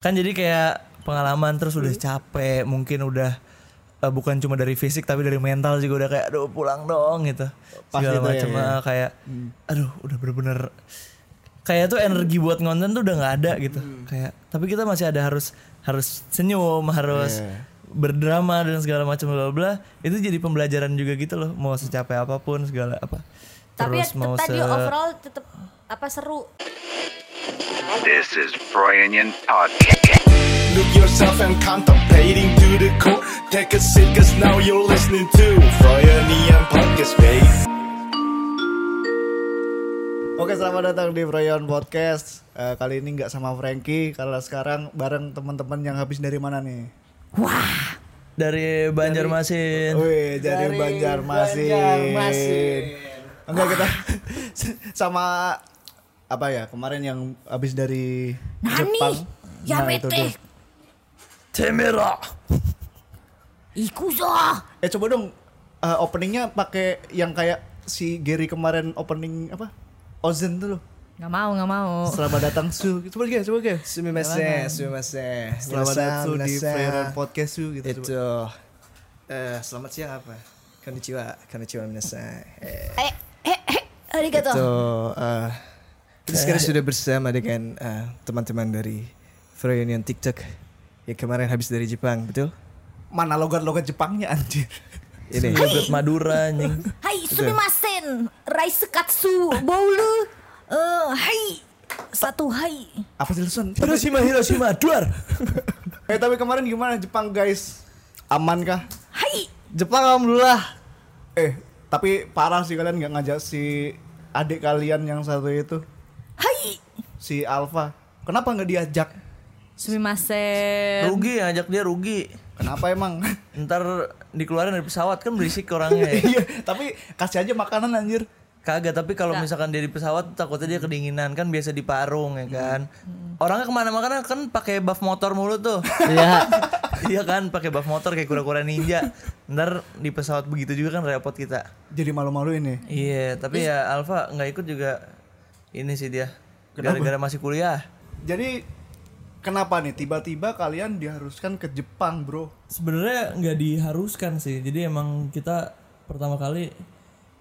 kan jadi kayak pengalaman terus udah capek mungkin udah eh, bukan cuma dari fisik tapi dari mental juga udah kayak aduh pulang dong gitu. Pas segala gitu ya, macam ya. ah, kayak aduh udah bener-bener kayak tuh energi buat ngonten tuh udah nggak ada gitu. Kayak tapi kita masih ada harus harus senyum harus Iya. berdrama dan segala macam bla bla bla. Itu jadi pembelajaran juga gitu loh mau secapek apa pun segala apa. Tapi ya terus mau tadi se overall tetap apa seru. This is Froyonion Podcast. Look yourself and contemplating to the core. Take a seat, cause now you're listening to Froyonian Podcast, babe. Oke selamat datang di Froyon Podcast Eh, Kali ini nggak sama Frankie Karena sekarang bareng teman-teman yang habis dari mana nih? dari Banjarmasin Wih dari, Banjarmasin Enggak kita sama apa ya kemarin yang habis dari Nani, Jepang ya Nah, itu tuh. Temera Ikuzo. Eh coba dong eh, openingnya pakai yang kayak si Gary kemarin opening apa? Ozen tuh loh. Nggak mau, nggak mau. Selamat datang Su. Coba gak, coba gak. Sumimasen, sumimasen. Selamat datang Su di. Freeron Podcast Su gitu. Itu coba. eh selamat siang apa? Konnichiwa, konnichiwa minasan. Eh, Eh, eh, eh. Arigato. itu eh kita sekarang sudah bersama dengan eh, teman-teman dari Froyonion TikTok yang kemarin habis dari Jepang, betul? Mana logat-logat Jepangnya anjir. Ini. Yogurt Madura anjing Hai, sumimasen. Rice katsu boulu. Eh, hai. Satu hai. Apa sih lu Son? Hiroshima Hiroshima duar Eh tapi kemarin gimana Jepang guys? Aman kah? Hai. Jepang alhamdulillah. Eh tapi parah sih kalian nggak ngajak si adik kalian yang satu itu. Si Alfa. Kenapa nggak diajak? Sumimasen. rugi ngajak dia rugi Kenapa emang? ntar dikeluarin dari pesawat kan berisik orangnya ya. Iya, tapi kasih aja makanan anjir. kagak tapi kalau misalkan dia di pesawat takutnya dia kedinginan kan biasa di parung ya kan orangnya ke mana-mana kan pakai buff motor mulu tuh Iya. iya kan pakai buff motor kayak kura-kura ninja ntar di pesawat begitu juga kan repot kita Jadi malu-malu ini. iya tapi ya Alfa nggak ikut juga ini sih dia gara-gara masih kuliah. Jadi kenapa nih? Tiba-tiba kalian diharuskan ke Jepang, Bro? sebenarnya nggak diharuskan sih. Jadi emang kita pertama kali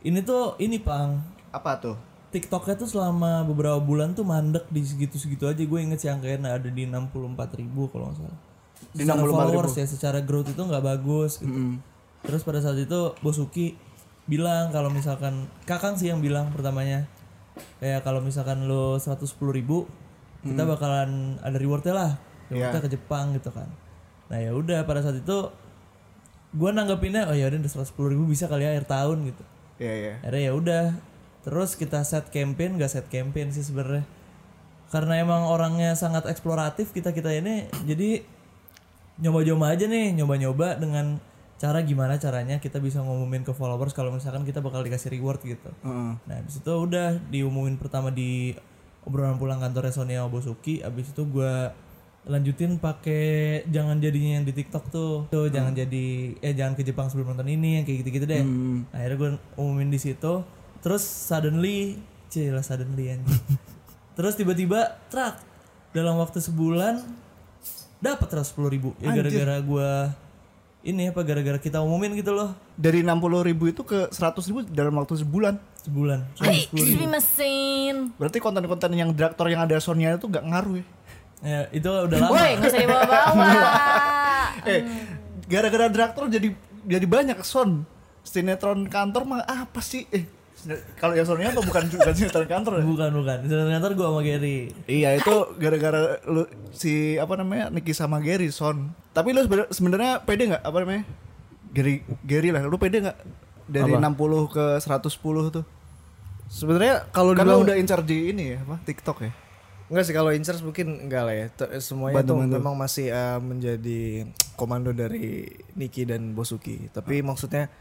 ini tuh ini pang. Apa tuh? TikToknya tuh selama beberapa bulan tuh mandek di segitu-segitu aja. Gue inget sih angkanya ada di 64 ribu kalau nggak salah. Di secara 64.000. followers ya secara growth itu nggak bagus gitu. Terus pada saat itu Bosuki bilang kalau misalkan kakang sih yang bilang pertamanya kayak kalau misalkan lo 110 ribu kita bakalan ada rewardnya lah. Rewardnya ke Jepang gitu kan. Nah ya udah pada saat itu gue nanggepinnya oh ya udah 110 ribu bisa kali ya akhir tahun gitu. Iya, iya. akhirnya ya udah terus kita set campaign gak set campaign sih sebenarnya. Karena emang orangnya sangat eksploratif kita kita ini jadi nyoba-nyoba aja nih nyoba-nyoba dengan cara gimana caranya kita bisa ngumumin ke followers kalau misalkan kita bakal dikasih reward gitu. Heeh. nah habis itu udah diumumin pertama di obrolan pulang kantor Sonia Obosuki habis itu gua lanjutin pakai jangan jadinya yang di TikTok tuh. Tuh jangan jadi eh jangan ke Jepang sebelum nonton ini yang kayak gitu-gitu deh. Akhirnya gue umumin di situ. Terus suddenly cila suddenly anjing. Terus tiba-tiba trak dalam waktu sebulan dapat terus sepuluh ribu. Ya gara-gara gua ini apa gara-gara kita umumin gitu loh Dari 60 ribu itu ke 100 ribu dalam waktu sebulan. sebulan Hai, sumimasen. Berarti konten-konten yang draktor yang ada Sonya itu gak ngaruh ya? ya itu udah lama Woi, nggak usah dibawa-bawa. Eh, gara-gara draktor jadi jadi banyak son. Sinetron kantor mah apa sih? Eh, kalau yang Sonya apa bukan bukan sinetron kantor ya? bukan bukan di kantor gua sama Gary Iya itu gara-gara lu si apa namanya Niki sama Gary Son. Tapi lu sebenar- sebenarnya pede nggak apa namanya Gary Gary lah. Lu pede nggak dari 60 ke 110 tuh? Sebenarnya kalau Kan dibilang udah incar di ini ya apa TikTok ya? Enggak sih kalau Incers mungkin enggak lah ya. Semuanya tuh Bantu-bantu. memang masih eh, menjadi komando dari Niki dan Bosuki. Tapi maksudnya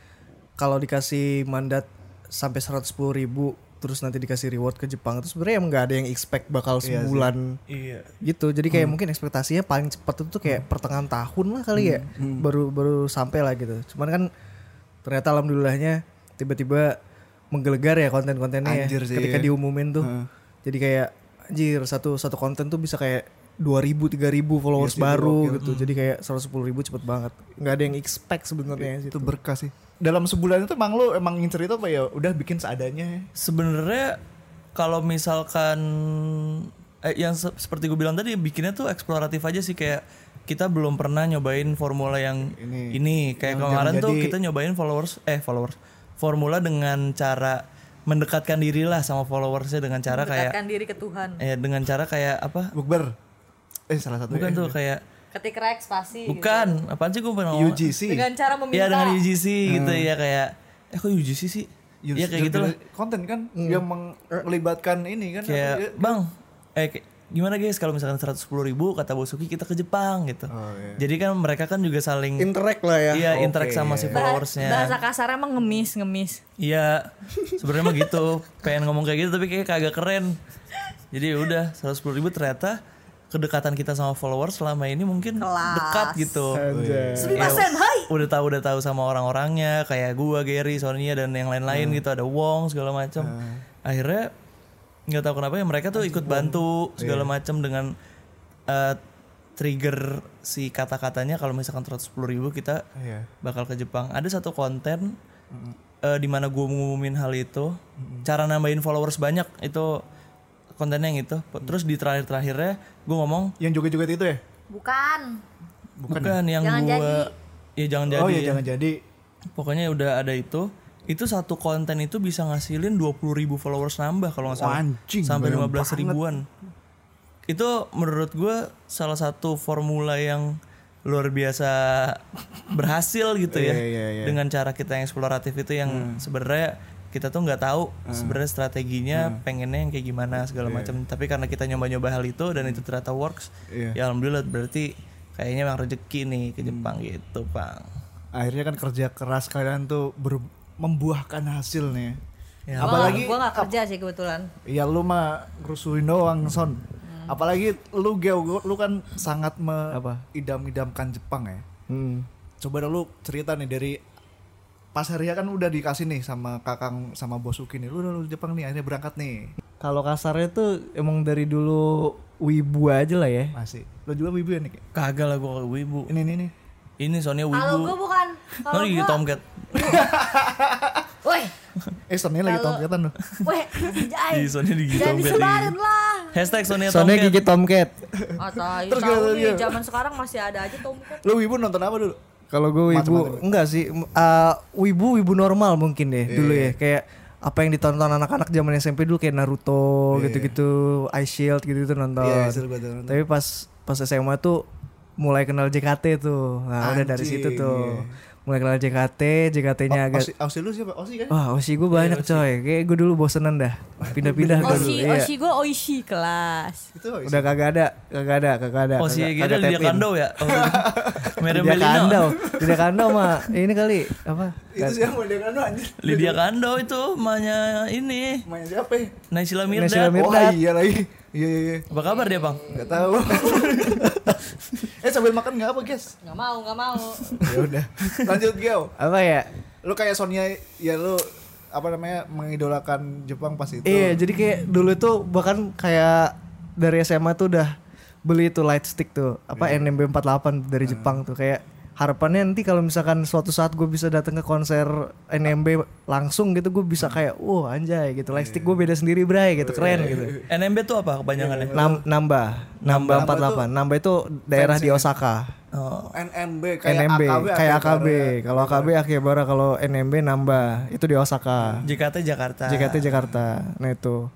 kalau dikasih mandat sampai 110 ribu terus nanti dikasih reward ke Jepang itu sebenarnya emang nggak ada yang expect bakal sebulan iya gitu. Jadi kayak mungkin ekspektasinya paling cepat itu tuh kayak pertengahan tahun lah kali ya. Baru baru sampai lah gitu. Cuman kan ternyata alhamdulillahnya tiba-tiba menggelegar ya konten-kontennya ya. Ketika iya. diumumin tuh. Heeh. Jadi kayak anjir satu satu konten tuh bisa kayak 2000 3000 followers Iya sih, baru gitu. Jadi kayak 110 ribu cepet banget. nggak ada yang expect sebenarnya itu situ. berkah sih. Dalam sebulan itu emang lu emang ngincer itu apa ya? Udah bikin seadanya. Sebenarnya kalau misalkan eh, yang se- seperti gue bilang tadi bikinnya tuh eksploratif aja sih. Kayak kita belum pernah nyobain formula yang Ini. ini, kayak Yang kemarin jangan tuh jadi- kita nyobain followers eh followers. Formula dengan cara mendekatkan diri lah sama followersnya dengan cara kayak Mendekatkan diri ke Tuhan. eh dengan cara kayak apa? Bukber eh salah satu bukan tuh kayak Ketik rek spasi. gitu. bukan apaan sih gue pernah ngomong UGC Dengan cara meminta. ya dengan UGC gitu ya kayak eh kok UGC sih Iya kayak gitu lah konten kan yang meng- melibatkan ini kan kayak ya? bang eh kayak- gimana guys kalau misalkan 110 ribu kata Bosuki kita ke Jepang gitu Oh, iya. jadi kan mereka kan juga saling Interact lah ya. iya interact sama si Bah- followersnya Bahasa kasar emang ngemis, ngemis. iya sebenarnya mah gitu pengen ngomong kayak gitu tapi kayak kagak keren jadi ya udah 110 ribu ternyata kedekatan kita sama followers selama ini mungkin Kelas. dekat gitu. Sumimasen, hai. udah tahu udah tahu sama orang-orangnya kayak gua Gary Sonia dan yang lain-lain gitu ada Wong segala macam akhirnya nggak tahu kenapa ya mereka tuh ikut bantu segala macam dengan eh, trigger si kata-katanya. Kalau misalkan 110 ribu kita Iya. bakal ke Jepang. Ada satu konten eh, di mana gue ngumumin hal itu. Cara nambahin followers banyak itu kontennya yang itu terus di terakhir-terakhirnya gue ngomong yang joget-joget itu ya Bukan. bukan, yang Jangan gue jadi. ya jangan jadi oh iya ya. jangan jadi Pokoknya udah ada itu. Itu satu konten itu bisa ngasilin 20 ribu followers nambah kalau nggak salah. Anjing, Sampai banyak 15 ribuan. Itu menurut gue salah satu formula yang luar biasa berhasil gitu ya. Iya, iya, iya. Dengan cara kita yang eksploratif itu yang sebenarnya kita tuh nggak tahu sebenarnya strateginya pengennya yang kayak gimana segala macam. Tapi karena kita nyoba-nyoba hal itu dan itu ternyata works, Iya. ya alhamdulillah berarti kayaknya emang rezeki nih ke Jepang gitu, Bang. akhirnya kan kerja keras kalian tuh ber- membuahkan hasil nih Ya. apalagi Gua gak kerja sih kebetulan. ya lu mah rusuhin doang son Hmm. apalagi lu Geo lu kan sangat Apa? idam-idamkan Jepang ya Hmm. coba dong lu cerita nih dari pas hari kan udah dikasih nih sama kakang sama bosuki nih lu udah lu Jepang nih akhirnya berangkat nih Kalau kasarnya tuh emang dari dulu wibu aja lah ya. masih lu juga wibu ya nih Kagak lah gua wibu. ini nih nih Ini Sonia Kalau wibu. gua bukan. Kalau gua, Tomcat. woi, eh Sonia lagi Kalau- tomkatan lu woi, jai. Di Sonia di Jangan Tomcat. disebarin lah. Hashtag Sonia Soalnya Tomcat. gigi tomcat. Atau Terus nih, dia? zaman sekarang masih ada aja tomcat. lu wibu nonton apa dulu Kalau gue wibu enggak sih, uh, wibu wibu normal mungkin deh dulu ya. Kayak apa yang ditonton anak-anak zaman SMP dulu kayak Naruto gitu-gitu, Ice Shield gitu-gitu nonton. Iya, gua nonton. Tapi pas pas SMA tuh mulai kenal JKT tuh. Nah, udah dari situ tuh. iya. Mulai kenal JKT, JKT-nya agak Osi, Osi lu siapa Osi kan Wah, Osi gue banyak coy. Kayak gue dulu bosenan dah. Pindah-pindah gue dulu. Oshi, Iya. Oshi gua Oishi kelas. itu Osi. Udah kagak ada, kagak ada, kagak ada. Oh si kagak- gitu Lydia in. Kando ya? Oh, Lydia Bellino. Kando, Lydia Kando mah ini kali apa? itu siapa dia kan anjir Lydia Kando itu emaknya ini main siapa ya? Naysila Naysila Mirdad. Oh Mirdad. iya lagi. Iya iya iya. Apa kabar dia bang? Gak tahu. eh sambil makan nggak apa guys? Gak mau, gak mau. Ya udah. Lanjut Geo. Apa ya? Lu kayak Sonia ya lu apa namanya mengidolakan Jepang pas itu. Iya, jadi kayak dulu tuh bahkan kayak dari SMA tuh udah beli tuh light stick tuh, apa NMB 48 dari Jepang tuh kayak harapannya nanti kalau misalkan suatu saat gue bisa datang ke konser NMB langsung gitu gue bisa kayak wah anjay gitu. Light stick gue beda sendiri bray gitu. Keren gitu. NMB tuh apa kepanjangannya? Nam, nambah nambah 48 nambah itu daerah di Osaka. Oh, NMB kayak NMB AKB. kayak AKB Akihabara. kalau AKB Akihabara kalau NMB nambah itu di Osaka. JKT Jakarta. JKT Jakarta. Nah itu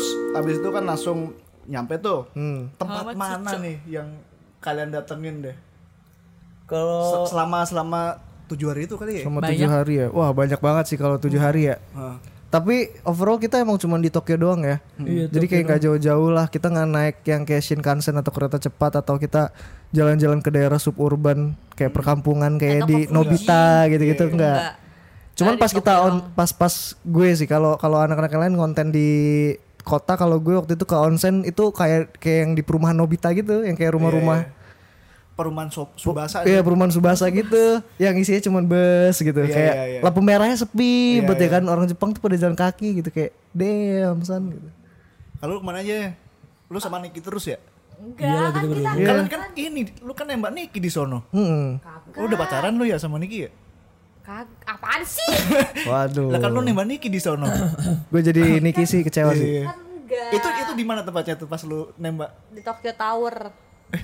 Terus abis itu kan langsung nyampe tuh. hmm. Tempat mana nih yang kalian datengin deh? Kalau Se- Selama selama tujuh hari itu kali ya? Selama tujuh hari ya. Wah banyak banget sih kalau tujuh hari ya. Hah. Tapi overall kita emang cuma di Tokyo doang ya. Jadi kayak nggak jauh-jauh lah. Kita nggak naik yang kayak Shinkansen atau kereta cepat atau kita jalan-jalan ke daerah suburban kayak perkampungan kayak Atau di. Nobita gitu-gitu enggak. Enggak. Cuman pas kita on pas pas gue sih kalau kalau anak-anak lain konten di kota kalau gue waktu itu ke onsen itu kayak kayak yang di perumahan Nobita gitu yang kayak rumah-rumah. perumahan Sob- Subasa. Iya perumahan Subasa gitu yang isinya cuman bus gitu Iya, kayak iya, iya. lampu merahnya sepi Iya, buat ya iya. kan orang Jepang tuh pada jalan kaki gitu kayak damn san gitu. Kalau lu ke mana aja? Lu sama Niki terus ya? Enggak, kan kita Iya. Kalian kan ini, lu kan nembak Niki di sono. Hmm. Lu udah pacaran lu ya sama Niki ya? Kag apaan sih? Waduh. Lah kan lu nembak Niki di sono. Gue jadi Niki sih kecewa sih. Iya. Enggak. Itu itu di mana tempatnya tuh pas lu nembak? di Tokyo Tower.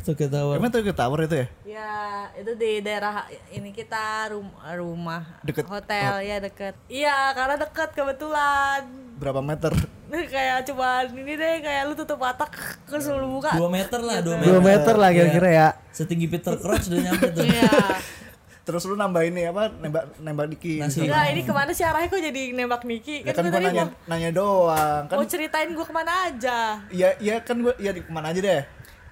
Tokyo Tower. Emang ke tower itu ya? Ya, itu di daerah ini kita rum rumah Deket. hotel ya deket. Iya, karena deket kebetulan. Berapa meter? kayak cuman ini deh kayak lu tutup mata ke seluruh muka. 2 meter lah, 2 meter. Dua meter lah kira-kira ya. Setinggi Peter Crouch udah nyampe tuh. Iya. Terus lu nambah ini apa? Nembak nembak Niki. Nasi. Enggak, ini ke mana sih arahnya kok jadi nembak Niki? Ya Kan, kan gue nanya mau, nanya doang. Kan mau ceritain gue ke mana aja. ya ya kan gua ya di ke mana aja deh.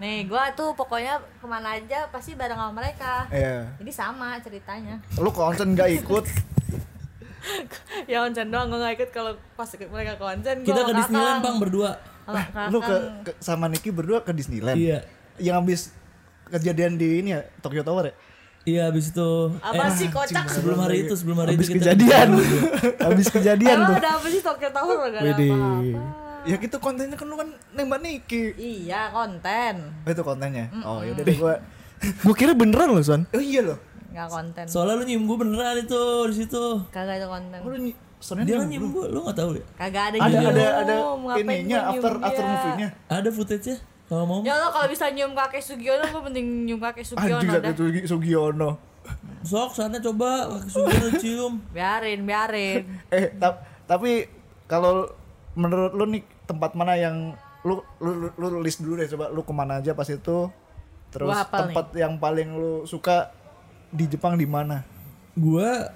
Nih, gua tuh pokoknya ke mana aja pasti bareng sama mereka. Iya. Jadi sama ceritanya. Lu konsen gak ikut? ya onsen doang gue gak ikut kalau pas mereka ke onsen. Kita ke Disneyland, Kakang. Bang, berdua. Sama Lu ke, ke- sama Niki berdua ke Disneyland. Iya. Yang habis kejadian di ini ya Tokyo Tower ya? Iya, habis itu Apa eh, sih kocak? sebelum hari itu, sebelum hari Habis itu kita kejadian. Habis kejadian Emang tuh. udah apa sih Tokyo Tower gak ada apa-apa. Ya gitu kontennya kan lu kan nembak Niki. Iya konten, Oh, itu kontennya. Oh, yaudah deh gua. Gue kira beneran loh Son. Oh iya loh. nggak konten. Soalnya lu nyium gue beneran itu di situ. Kagak itu konten. Oh, lu ny- soalnya Dia nyium gue, lu gak tahu ya? Kagak ada ada ada ada ininya after after movie-nya. Ada footage-nya kalau mau. Ya Allah kalau bisa nyium kakek Sugiono gue mending nyium kakek Sugiono Anjing dah. kakek Sugi- Sugiono. Sok sana coba kaki Sugiono cium. Biarin, biarin. Eh, tap- tapi kalau menurut lu nih tempat mana yang lu lu, lu, lu list dulu deh coba lu ke mana aja pas itu terus tempat yang paling lu suka di Jepang di mana Gua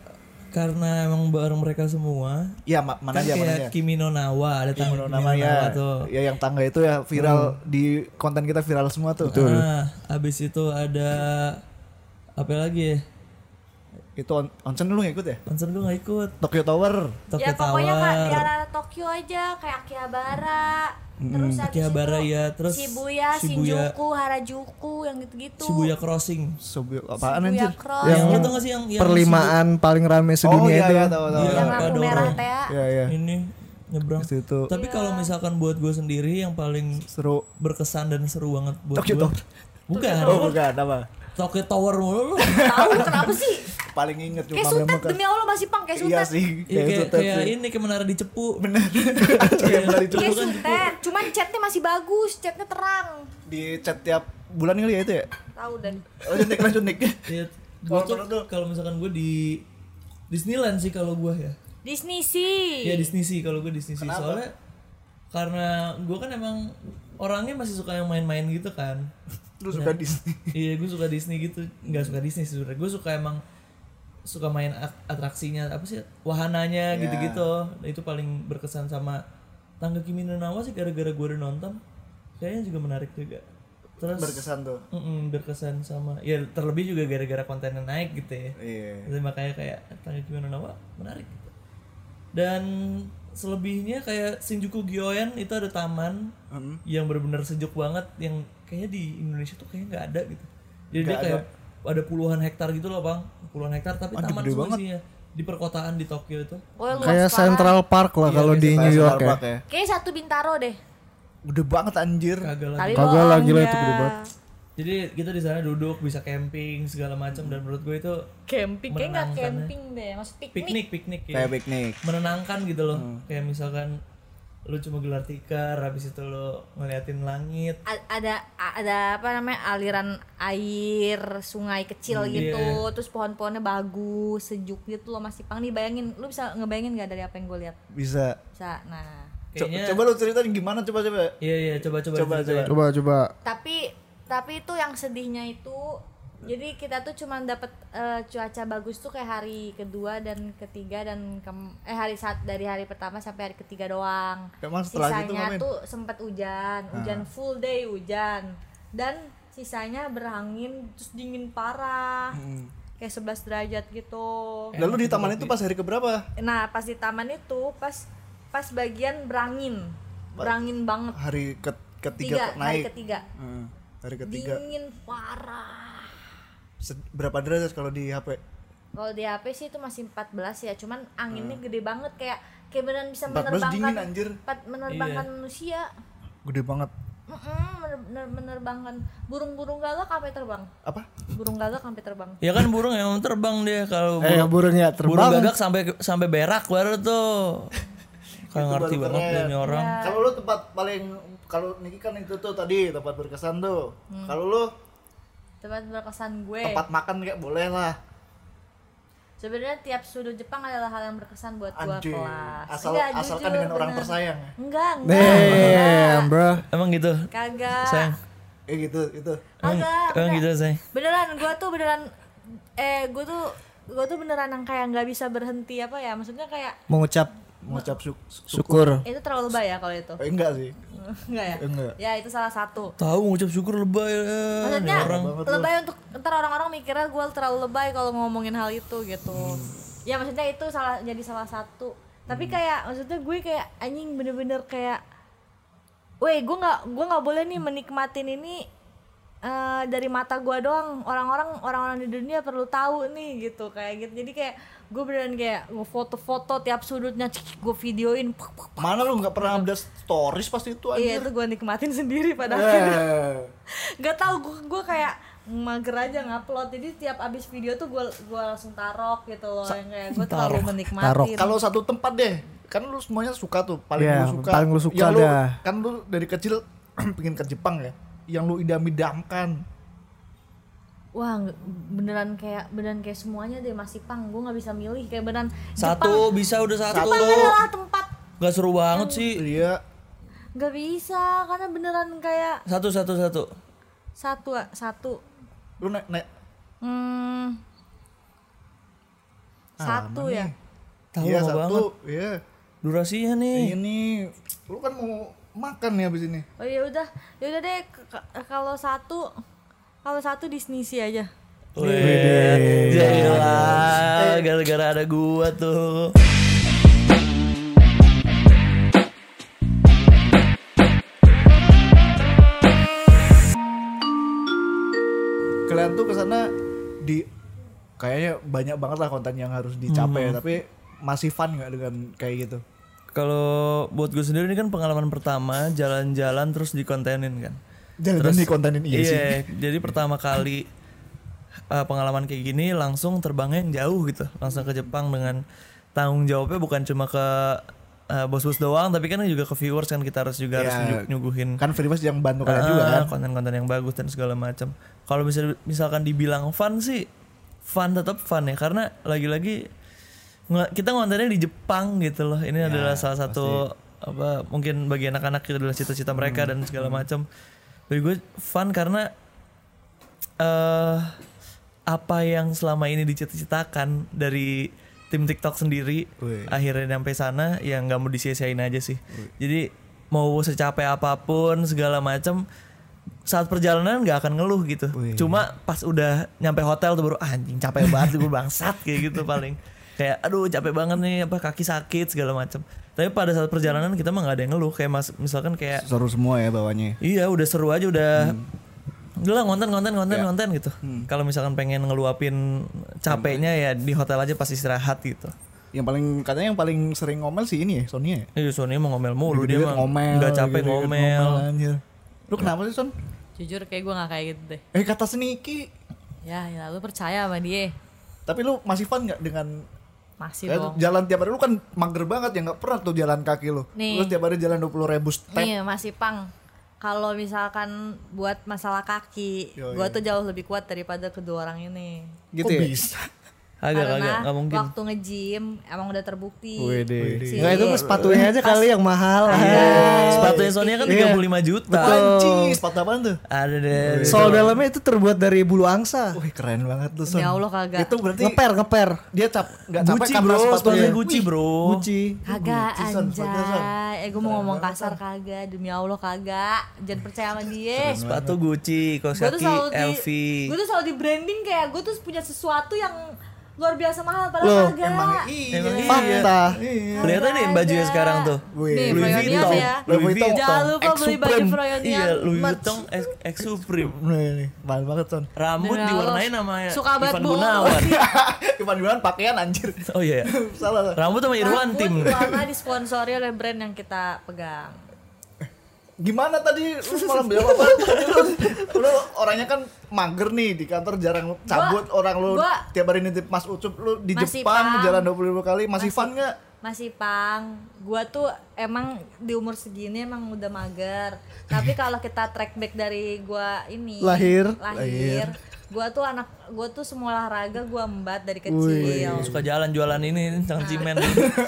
karena emang bareng mereka semua. Iya ma- mana kan aja mana kayak aja Kimi no Nawa, ada tangga Kimi no nama ya Nawa tuh. ya yang tangga itu ya viral di konten kita viral semua tuh Nah, habis itu ada apa lagi ya? Itu on onsen lu ngikut ya Konser gue gak ikut. Tokyo Tower Tokyo ya pokoknya Tower. kak di arah Tokyo aja kayak Akihabara. Terus habis Akihabara itu ya, terus Shibuya, Shibuya. Shinjuku, Harajuku yang gitu-gitu. Shibuya Crossing. Sobi apaan Shibuya anjir Cross. yang tau gak sih yang, yang Perlimaan paling rame oh sedunia iya itu. iya tahu tahu Iya. yang lampu merah teh ya. iya iya ini nyebrang. Di situ Tapi kalau misalkan buat gue sendiri yang paling seru berkesan dan seru banget buat Tokyo gue. Tower Bukan. oh bukan apa Tokyo Tower mulu lu. Tahu kenapa sih? Paling inget cuma Kayak sutet demi Allah masih pang kayak iya sutet. sih Iya, kayak kayak, sutet kayak sih ini kayak menara di cepu. bener kayak dari Kayak Jepang sutet, cuman chatnya masih bagus, chatnya terang. di chat tiap bulan kali ya itu ya Tahu dan lanjut Nick lanjut Nick Iya. Kalau tuh misalkan gue di Disneyland sih kalau gue ya. Disney sih. Ya Disney sih kalau gue Disney sih soalnya karena gue kan emang orangnya masih suka yang main-main gitu kan. lu suka Disney iya gue suka Disney gitu nggak suka Disney sih sebenarnya gue suka emang suka main at- atraksinya apa sih wahananya Ya. gitu-gitu Nah, itu paling berkesan sama tangga Kimi no Nawa sih gara-gara gue udah nonton kayaknya juga menarik juga terus berkesan tuh Mm-mm, berkesan sama ya terlebih juga gara-gara kontennya naik gitu ya iya jadi makanya kayak tangga Kimi no Nawa menarik gitu. dan selebihnya kayak Shinjuku Gyoen itu ada taman Hmm. yang benar-benar sejuk banget yang kayaknya di Indonesia tuh kayaknya nggak ada gitu jadi dia kayak ada. Puluhan hektar gitu loh bang puluhan hektar tapi Aduh, taman semua banget. isinya di perkotaan di Tokyo itu Oh, Kayak parah. Central Park lah kalau di New York ya. Ya Kayak satu Bintaro deh. gede banget anjir kagak lagi Kagak bohong lah, gila itu gede banget. jadi kita di sana duduk bisa camping segala macam dan menurut gue itu Camping kayak nggak ya. camping deh, maksud piknik. piknik piknik ya kayak piknik menenangkan gitu loh Hmm. kayak misalkan lu cuma gelar tikar habis itu lu ngeliatin langit. A- ada ada apa namanya aliran air sungai kecil Hmm, gitu terus pohon-pohonnya bagus sejuk gitu loh masih pang nih bayangin lu bisa ngebayangin gak dari apa yang gue lihat? Bisa. Bisa nah. Co- kayaknya coba lu ceritain gimana coba coba. Iya iya coba coba Coba, ceritain. Coba coba. tapi tapi itu yang sedihnya itu jadi kita tuh cuma dapat eh, cuaca bagus tuh kayak hari kedua dan ketiga dan kem- eh hari saat dari hari pertama sampai hari ketiga doang. Emang setelah gitu sisanya ngapain? tuh sempat hujan hujan full day hujan. Dan sisanya berangin terus dingin parah. Kayak 11 derajat gitu. Lalu di taman itu pas hari keberapa? Nah pas di taman itu pas pas bagian berangin. Berangin banget. Hari ke ketiga tiga hari naik ketiga. Hmm, hari ketiga. Dingin parah berapa derajat kalau di HP? Kalau di HP sih itu masih 14 ya, cuman anginnya gede banget kayak kayak beneran bisa 14 menerbangkan dingin, anjir. pat- menerbangkan manusia. Gede banget. Mener- menerbangkan burung-burung gagak sampai terbang. Apa? Burung gagak sampai terbang. Ya kan burung yang terbang dia kalau Eh burung, burungnya burung terbang. gagak sampai sampai berak baru tuh. Kayak ngerti banget dia ini orang. Kalau lu tempat paling kalau Niki kan itu tuh tadi tempat berkesan tuh. Kalau lu Tempat berkesan gue. tempat makan kayak boleh lah. Sebenarnya tiap sudut Jepang adalah hal yang berkesan buat gua Anjir. kelas. Asal Enggak, asalkan jujur, dengan orang bener. tersayang ya. Enggak, enggak. Damn, bro. Emang gitu. Kagak. Sayang. Eh gitu, itu. Emang, Kagak. emang gitu, sayang. Beneran gua tuh beneran eh gua tuh gua tuh beneran yang kayak nggak bisa berhenti apa ya? Maksudnya kayak Mengucap Mengucap syuk- syukur. itu terlalu lebay ya kalau itu. Eh, enggak sih. Enggak ya? Enggak. Ya itu salah satu. Tahu ngucap syukur lebay ya. Maksudnya Ini orang. lebay untuk ntar orang-orang mikirnya gue terlalu lebay kalau ngomongin hal itu gitu. Ya maksudnya itu salah jadi salah satu. Tapi kayak maksudnya gue kayak anjing bener-bener kayak, weh gue nggak gue nggak boleh nih menikmatin ini eh, dari mata gue doang. Orang-orang orang-orang di dunia perlu tahu nih gitu kayak gitu. Jadi kayak gue beneran kayak gue foto-foto tiap sudutnya gue videoin. Puk, puk, puk. Mana lu nggak pernah update stories pasti itu Iya anjir. itu gue nikmatin sendiri pada akhirnya Eh. nggak tahu gue gue kayak mager aja ngupload jadi tiap abis video tuh gue gua langsung tarok gitu loh yang kayak gue terlalu menikmatin Kalau satu tempat deh, kan lu semuanya suka tuh, paling Iya, lu suka. paling lu suka yang lu, kan lu dari kecil pengen ke Jepang ya. Yang lu idam-idamkan. wah beneran kayak beneran kayak semuanya deh masih pang gue nggak bisa milih kayak beneran Satu bisa udah satu. Jepang adalah tempat Gak seru banget sih. Iya. nggak bisa karena beneran kayak Satu satu satu. satu satu Lu naik naik hmm, satu ya Tahu iya lama satu, banget. iya. Durasinya nih. Ini lu kan mau makan nih habis ini. oh ya udah ya udah deh kalau satu kalau satu Disney sih aja Wih, jadilah gara-gara ada gua tuh. Kalian tuh ke sana di kayaknya banyak banget lah konten yang harus dicapai, tapi masih fun nggak dengan kayak gitu? Kalau buat gue sendiri ini kan pengalaman pertama jalan-jalan terus dikontenin kan. Jalan di kontenin iya, sih. jadi pertama kali uh, pengalaman kayak gini langsung terbangnya yang jauh gitu, langsung ke Jepang dengan tanggung jawabnya bukan cuma ke uh, bos-bos doang, tapi kan juga ke viewers kan kita harus juga harus Ya, nyug- nyuguhin Kan Freebus yang bantu kalian juga Ah, kan? konten-konten yang bagus dan segala macam. Kalau misal misalkan dibilang fun sih, fun tetap fun ya karena lagi-lagi kita ngontennya di Jepang gitu loh. Ini adalah salah satu apa mungkin bagi anak-anak itu adalah cita-cita mereka dan segala macam. Bagi gue fun karena eh apa yang selama ini dicita-citakan dari tim TikTok sendiri Wih. akhirnya sampai sana ya nggak mau disia-siain aja sih. Jadi mau secapek apa pun segala macam saat perjalanan nggak akan ngeluh gitu. Wih. Cuma pas udah nyampe hotel tuh baru "Ah, anjing capek banget gue bangsat kayak gitu paling. Kayak aduh capek banget nih apa kaki sakit segala macam. Tapi pada saat perjalanan kita mah nggak ada yang ngeluh kayak mas misalkan kayak Seru semua ya bawahnya. Iya udah seru aja udah Udah lah konten konten konten Ya. konten gitu. Kalau misalkan pengen ngeluapin capeknya ya di hotel aja pas istirahat gitu. Yang paling katanya yang paling sering ngomel sih ini ya, Sonia ya. Iya Sony mau ngomel mulu dia mah nggak capek dikit-dikit ngomel. anjir. Lu kenapa sih Son? jujur kayak gue nggak kayak gitu deh Eh kata Seniki, ya ya lu percaya sama dia tapi lu masih fun nggak dengan masih eh, dong jalan tiap hari lu kan mager banget ya nggak pernah tuh jalan kaki lu. Nih. Lu tiap hari jalan 20 ribu step. Nih masih pang. Kalau misalkan buat masalah kaki, Yo, gua iya. tuh jauh lebih kuat daripada kedua orang ini. Kok Gitu ya? bisa? Agak Karena agak nggak mungkin. waktu nge-gym emang udah terbukti. Wede. Si- Enggak itu sepatunya aja kali yang mahal. Sepatunya Sonya kan 35 juta. Anjing, sepatu apaan tuh? Ada deh. Sol dalamnya itu terbuat dari bulu angsa. Wih keren banget tuh Son. Demi Allah kagak. Itu berarti Ngeper, ngeper. dia cap nggak capek Gucci karena bro, sepatunya. Gucci bro. Gucci. Kagak anjay. Eh gue mau ngomong kasar kagak. Demi Allah kagak. Jangan percaya sama dia. Sepatu Gucci, kaos Gue tuh kaki selalu di LV. Gue tuh selalu di branding kayak gue tuh punya sesuatu yang luar biasa mahal padahal Loh, kagak. emang iya. Emang iya. Fakta. Kelihatan nih bajunya sekarang tuh. Wih, Nih, Louis Vuitton. ya. Louis Vuitton. Jangan lupa beli baju Supreme. Froyonion. Iya, Louis. Vuitton X, X Supreme. Nih, nih, mahal banget son. Rambut diwarnain sama Suka banget, Ivan Bu. Gunawan. Ivan Gunawan pakaian anjir. Oh iya. Salah. salah. Rambut sama Irwan Rambut tim. warna disponsori oleh brand yang kita pegang. Gimana tadi lu malah bilang apa? Tadi lu, lu orangnya kan mager nih di kantor jarang cabut orang lu gua- tiap hari nitip Mas Ucup lu di Masih Jepang pang. jalan 20 kali masih, fun nggak? Masih pang. Gua tuh emang di umur segini emang udah mager. Tapi kalau kita track back dari gua ini Lahir. lahir, gua tuh anak gua tuh semua olahraga gua embat dari kecil. Suka jalan jualan ini tangan cimen.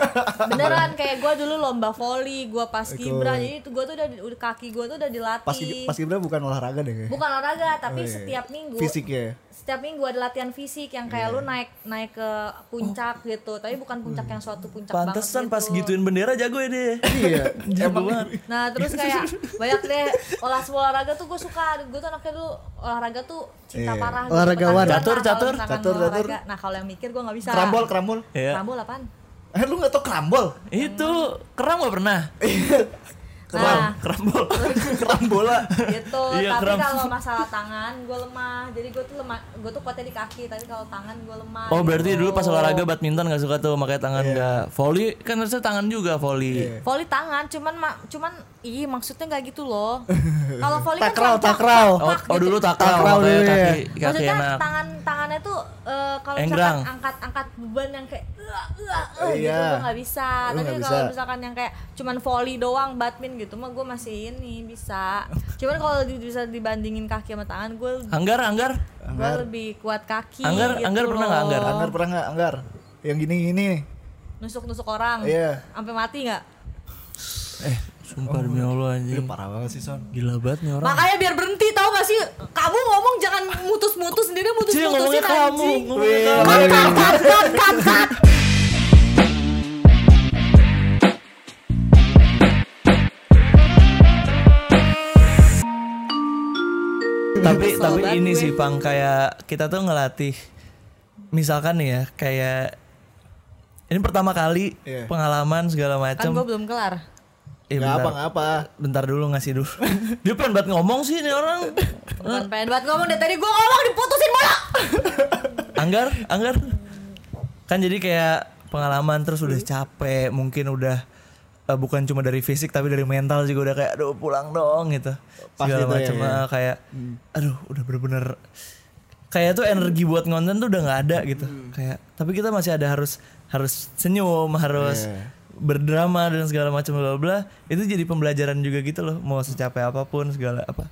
Beneran kayak gua dulu lomba voli, gua pas kibra. Jadi itu gua tuh udah, kaki gua tuh udah dilatih. Pas pas Ibra bukan olahraga deh kayak. Bukan olahraga, tapi Oh, iya. setiap minggu Fisik ya. setiap minggu ada latihan fisik yang kayak lu naik naik ke puncak gitu tapi bukan puncak yang suatu puncak Pantesan banget pas gitu. gituin bendera jago ya dia. Iya. Jago banget. nah terus kayak banyak deh olah olahraga tuh gue suka gue tuh anaknya dulu olahraga tuh cinta Iya. parah gitu. Olahragawan. Catur, catur. Catur, catur. nah kalau yang mikir gue nggak bisa Kerambol, kerambol. Iya. kerambol apaan Eh lu nggak tau kerambol? Itu keram gak pernah. nah Kerambol. Kerambola. gitu Iya, tapi kalau masalah tangan gue lemah jadi gue tuh lemah gue tuh kuatnya di kaki tapi kalau tangan gue lemah Oh berarti gitu. dulu pas olahraga badminton gak suka tuh makanya tangan gak volley kan harusnya tangan juga volley. Volley tangan, cuman ma- cuman ih maksudnya nggak gitu loh. Kalau volley kan Takraw, takraw. Oh, oh gitu. dulu takraw Takraw makanya dulu ya. kaki kaki Maksudnya enak. tangan tangannya tuh eh, kalau misalkan angkat angkat beban yang kayak "Uah, uah, uh," gitu Iya. gue nggak bisa. Lu Tapi kalau misalkan yang kayak cuman volley doang, badminton gitu mah gue masih ini bisa. Cuman kalau di- bisa dibandingin kaki sama tangan gue Anggar, anggar. gue lebih kuat kaki. Anggar- gitu Anggar pernah nggak. Anggar? Anggar pernah nggak? Anggar. Yang gini-gini nih. Nusuk-nusuk orang. Iya. Sampai mati nggak? Eh, sumpah demi Allah Itu anjing. parah banget sih Son. Gila banget nih orang. Makanya biar berhenti tahu gak sih? Kamu ngomong jangan mutus-mutus sendiri mutus-mutusin ngomongnya kamu, anjing. kamu. Cut, cut, cut. Tapi tapi banget ini gue. sih pang kayak kita tuh ngelatih misalkan nih ya kayak ini pertama kali Iya. pengalaman segala Kan macam gue belum kelar. Eh, Nggak bentar, apa nggak apa. bentar dulu ngasih dulu dia pengen banget ngomong sih ini orang Bukan pengen buat ngomong dari tadi gue ngomong diputusin mulu. anggar anggar kan jadi kayak pengalaman terus udah capek mungkin udah eh, bukan cuma dari fisik tapi dari mental juga udah kayak aduh pulang dong gitu. Pasti segala tuh ya, macam ya. ah, kayak aduh udah bener-bener kayak tuh energi buat ngonten tuh udah nggak ada gitu. Kayak tapi kita masih ada harus harus senyum harus Iya. berdrama dan segala macam bla bla itu jadi pembelajaran juga gitu loh mau secapek apa pun segala apa.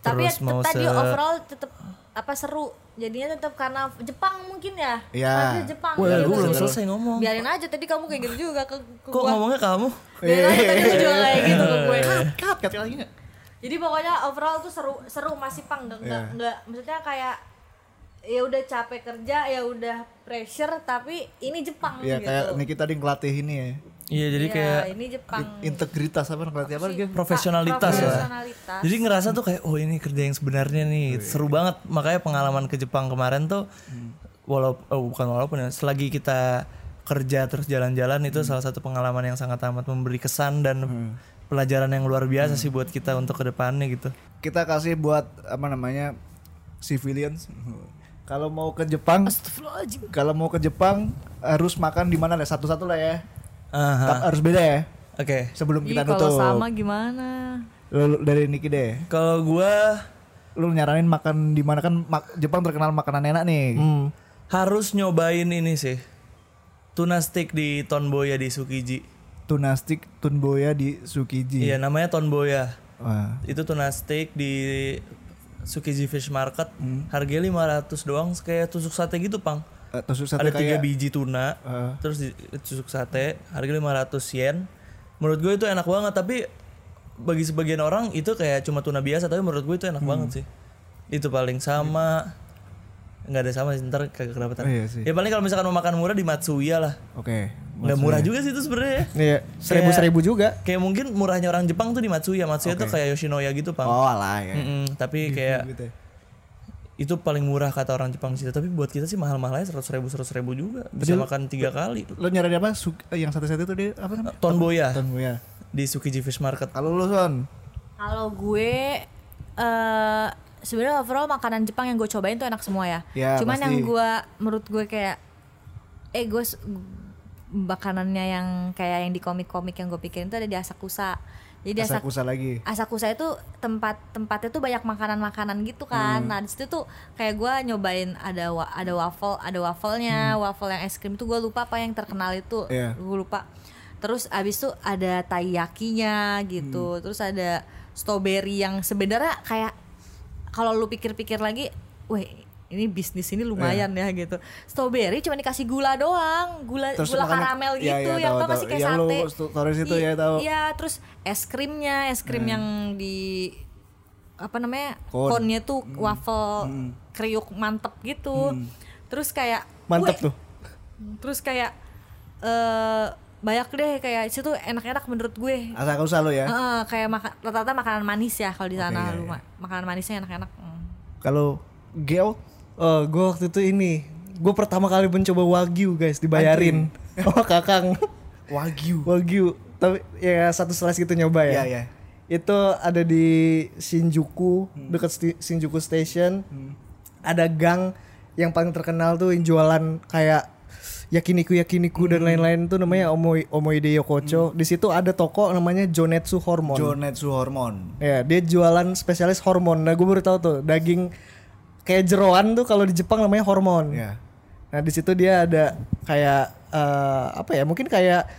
Tapi ya terus tetep mau tadi se overall tetep apa seru. Jadinya tetap karena Jepang mungkin ya. Iya. Karena Jepang. Wah, gitu. belum selesai ngomong Biarin aja tadi kamu kayak gitu juga ke, ke kok gua. ngomongnya kamu Biarin aja tadi lu juga kayak gitu ke gue. Cut, cut lagi nggak? Jadi pokoknya overall tuh seru seru masih pang enggak enggak, Iya. enggak maksudnya kayak ya udah capek kerja ya udah pressure tapi ini Jepang Iya gitu. kayak Niki tadi ngelatih ini ya. Iya jadi Iya, kayak ini Jepang. Integritas apa ngelatih apa lagi? profesionalitas lah. Profesionalitas. Jadi ngerasa tuh kayak oh ini kerja yang sebenarnya nih seru banget. Makanya pengalaman ke Jepang kemarin tuh walaupun oh, bukan walaupun ya selagi kita kerja terus jalan-jalan itu salah satu pengalaman yang sangat amat memberi kesan dan pelajaran yang luar biasa sih buat kita untuk ke depannya gitu. Kita kasih buat apa namanya civilians. Kalau mau ke Jepang, kalau mau ke Jepang harus makan di mana lah satu-satu lah ya. Tapi harus beda ya. Oke. Sebelum Ih, kita kalau nutup. sama gimana? Lu, lu- dari Niki deh. Kalau gua Lu nyaranin makan di mana kan mak- Jepang terkenal makanan enak nih. hmm, harus nyobain ini sih. Tuna steak di Tonboya di Tsukiji. Tuna stick Tunboya di Tsukiji. Iya, namanya Tonboya. Wah. itu tuna steak di Tsukiji Fish Market harganya 500 doang kayak tusuk sate gitu pang Eh, tusuk sate ada tiga kayak biji tuna Eh. terus tusuk sate harganya 500 yen menurut gue itu enak banget tapi bagi sebagian orang itu kayak cuma tuna biasa tapi menurut gue itu Hmm. enak banget sih itu paling sama nggak ada sama sih ntar kagak kedapetan Oh, iya sih. ya paling kalau misalkan mau makan murah di Matsuya lah Oke. nggak murah juga sih itu sebenarnya Iya, seribu-seribu juga. kayak mungkin murahnya orang Jepang tuh di Matsuya Matsuya tuh kayak Yoshinoya gitu pang Oh alah ya. Mm-mm, tapi kayak Gitu ya. Itu paling murah kata orang Jepang sih tapi buat kita sih mahal-mahalnya seratus ribu seratus ribu juga bisa makan tiga kali Lo nyari apa? Su- eh, yang satu-satu itu dia apa namanya? Tonboya Tonboya. di Tsukiji Fish Market Kalau lu Son, Kalau gue eh sebenarnya overall makanan Jepang yang gue cobain tuh enak semua ya. Ya, Cuman pasti. yang gue menurut gue kayak eh gue makanannya yang kayak yang di komik-komik yang gue pikirin tuh ada di Asakusa. Jadi di Asak- Asakusa lagi. Asakusa itu tempat tempatnya tuh banyak makanan-makanan gitu kan. Hmm. Nah di situ tuh kayak gue nyobain ada wa- ada waffle, ada wafelnya, waffle yang es krim itu gue lupa apa yang terkenal itu, Hmm. Iya. gue lupa. Terus abis itu ada taiyakinya gitu, Hmm. terus ada strawberry yang sebenarnya kayak kalau lu pikir-pikir lagi, weh ini bisnis ini lumayan ya gitu. Strawberry cuma dikasih gula doang, gula Terus gula makanya- karamel iya, gitu, iya, yang tahu, tau gak tahu. sih kayak Yang lu sate. stories itu I- ya, tahu. Iya, terus es krimnya, es krim yang di apa namanya Cone. konnya tuh waffle kriuk mantep gitu. Terus kayak Mantep weh, tuh. Terus kayak eh banyak deh kayak situ enak-enak menurut gue. Asakusa lu ya. Heeh, kayak maka, rata-rata makanan manis ya kalau di sana iya, lu ma- makanan manisnya enak-enak. Hmm. Kalau Geo Oh, gue waktu itu ini, gue pertama kali mencoba wagyu guys, dibayarin sama kakang. Wagyu. wagyu, tapi ya satu slice gitu nyoba ya. Iya, iya. Itu ada di Shinjuku, dekat sti- Shinjuku Station. Ada gang yang paling terkenal tuh yang jualan kayak yakiniku yakiniku dan lain-lain tuh namanya Omoi Omoide Yokocho. Di situ ada toko namanya Jonetsu Hormon. Jonetsu Hormon. Ya, dia jualan spesialis hormon. Nah, gue baru tahu tuh daging kayak jeroan tuh kalau di Jepang namanya hormon. Ya. Nah, di situ dia ada kayak eh, apa ya? Mungkin kayak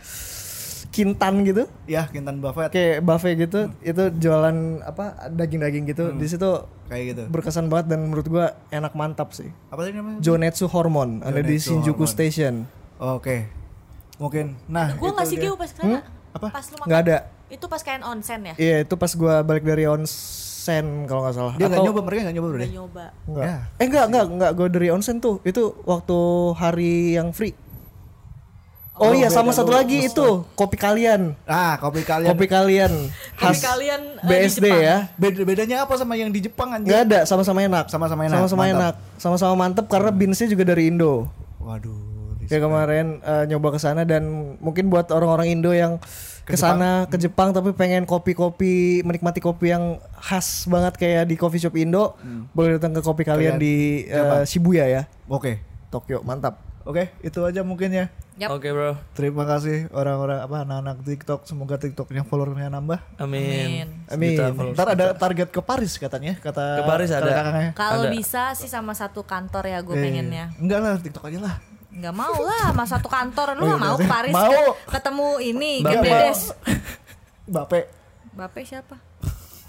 kintan gitu. Ya, Kintan Buffet Kayak buffet gitu. Itu jualan apa? daging-daging gitu. Di situ kayak gitu. berkesan banget dan menurut gua enak mantap sih. Apa tadi namanya? Jonetsu Hormon ada di Jonetsu Shinjuku Hormon. Station. Oke. Mungkin. Nah, Gue itu ngasih dia. Pas ke sana. Apa? Pas lu makan. Nggak ada. Itu pas kain onsen ya? Iya, itu pas gua balik dari onsen kalau nggak salah. Dia nggak nyoba, mereka nggak nyoba bro. Udah nyoba. Enggak. Ya. Eh enggak, enggak, enggak gue dari onsen tuh. Itu waktu hari yang free. Oh, Oh, iya, sama satu lagi itu kopi kalian. Ah, kopi kalian. Kopi kalian Kopi khas kalian eh, di BSD ya. Beda bedanya apa sama yang di Jepang anjir? Enggak ada, sama-sama enak. Sama-sama enak, Sama-sama enak. Sama-sama mantep karena beansnya juga dari Indo. Waduh. Ya kemarin eh, nyoba ke sana dan mungkin buat orang-orang Indo yang ke sana ke Jepang tapi pengen kopi-kopi menikmati kopi yang khas banget kayak di coffee shop Indo, boleh datang ke kopi kalian Kalian di Jepang. Shibuya ya, Oke. Tokyo. Mantap. Oke, itu aja mungkin ya. Yap. oke bro Terima kasih orang-orang apa anak-anak TikTok. Semoga TikToknya followernya nambah. amin Amin. Followers. Ntar ada target ke Paris katanya, kata Ke Paris ada. Kalau bisa sih sama satu kantor ya gue Eh, pengennya. Enggak lah, TikTok aja lah. Nggak mau lah sama satu kantor lu nggak mau ke Paris Mau. ke- ketemu ini Bape. Gebedes. Bape, Mbappe siapa?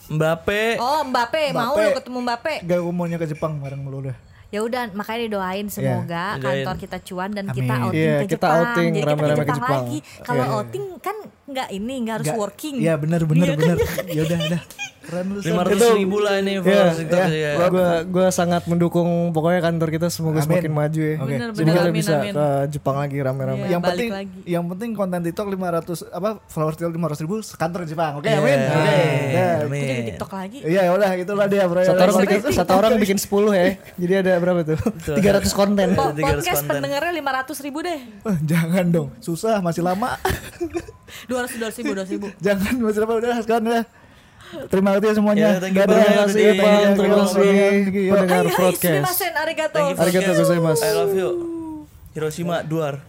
Mbappe Oh Mbappe, mau lu ketemu Mbappe. gak maunya ke Jepang bareng lu udah. Ya udah makanya didoain semoga Doain. kantor kita cuan dan kita Amin. outing Iya, ke kita Jepang. outing Jadi kita rame-rame ke ke Jepang, Jepang. lagi. Kalau Iya. outing kan nggak ini nggak harus Nggak- working. Iya benar benar Iya kan? benar. Ya udah udah. Keren lu. Son. lima ratus ribu lah ini Iya, followers TikTok iya. ya. Gua gua sangat mendukung pokoknya kantor kita semoga Amin. semakin maju ya. Oke. Bener, Jadi bener, kita amin, bisa amin. ke Jepang lagi rame-rame. Iya. yang penting lagi. yang penting konten TikTok 500 apa followers TikTok 500 ribu kantor Jepang. Oke, Iya, amin. Oke. Ya. amin. Aku jadi TikTok lagi. Iya, ya udah itulah dia bro. Satu orang bikin Konten satu orang bikin 10 ya. Jadi ada berapa tuh? 300 konten. Po- 300 podcast konten. pendengarnya 500 ribu deh. Eh, jangan dong, susah masih lama. 200 200 ribu 200 ribu. jangan masih lama udah sekarang ya. Terima kasih semuanya. Ya, thank you, Dadah. Bang. Terima kasih you, terima kasih pendengar arigato. For Arigatou guest. gozaimasu. I love you Hiroshima Duar